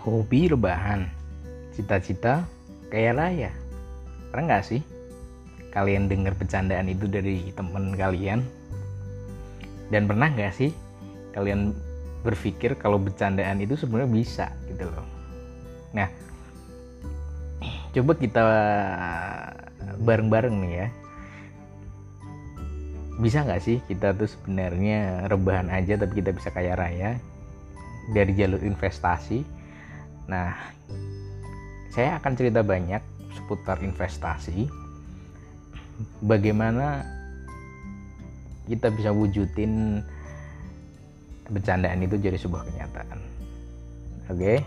hobi rebahan cita-cita kaya raya. Pernah nggak sih kalian dengar bercandaan itu dari teman kalian? Dan pernah nggak sih kalian berpikir kalau bercandaan itu sebenarnya bisa gitu loh? Nah coba kita bareng-bareng nih ya. Bisa nggak sih kita tuh sebenarnya rebahan aja tapi kita bisa kaya raya? Dari jalur investasi nah saya akan cerita banyak seputar investasi bagaimana kita bisa wujudin bercandaan itu jadi sebuah kenyataan oke okay?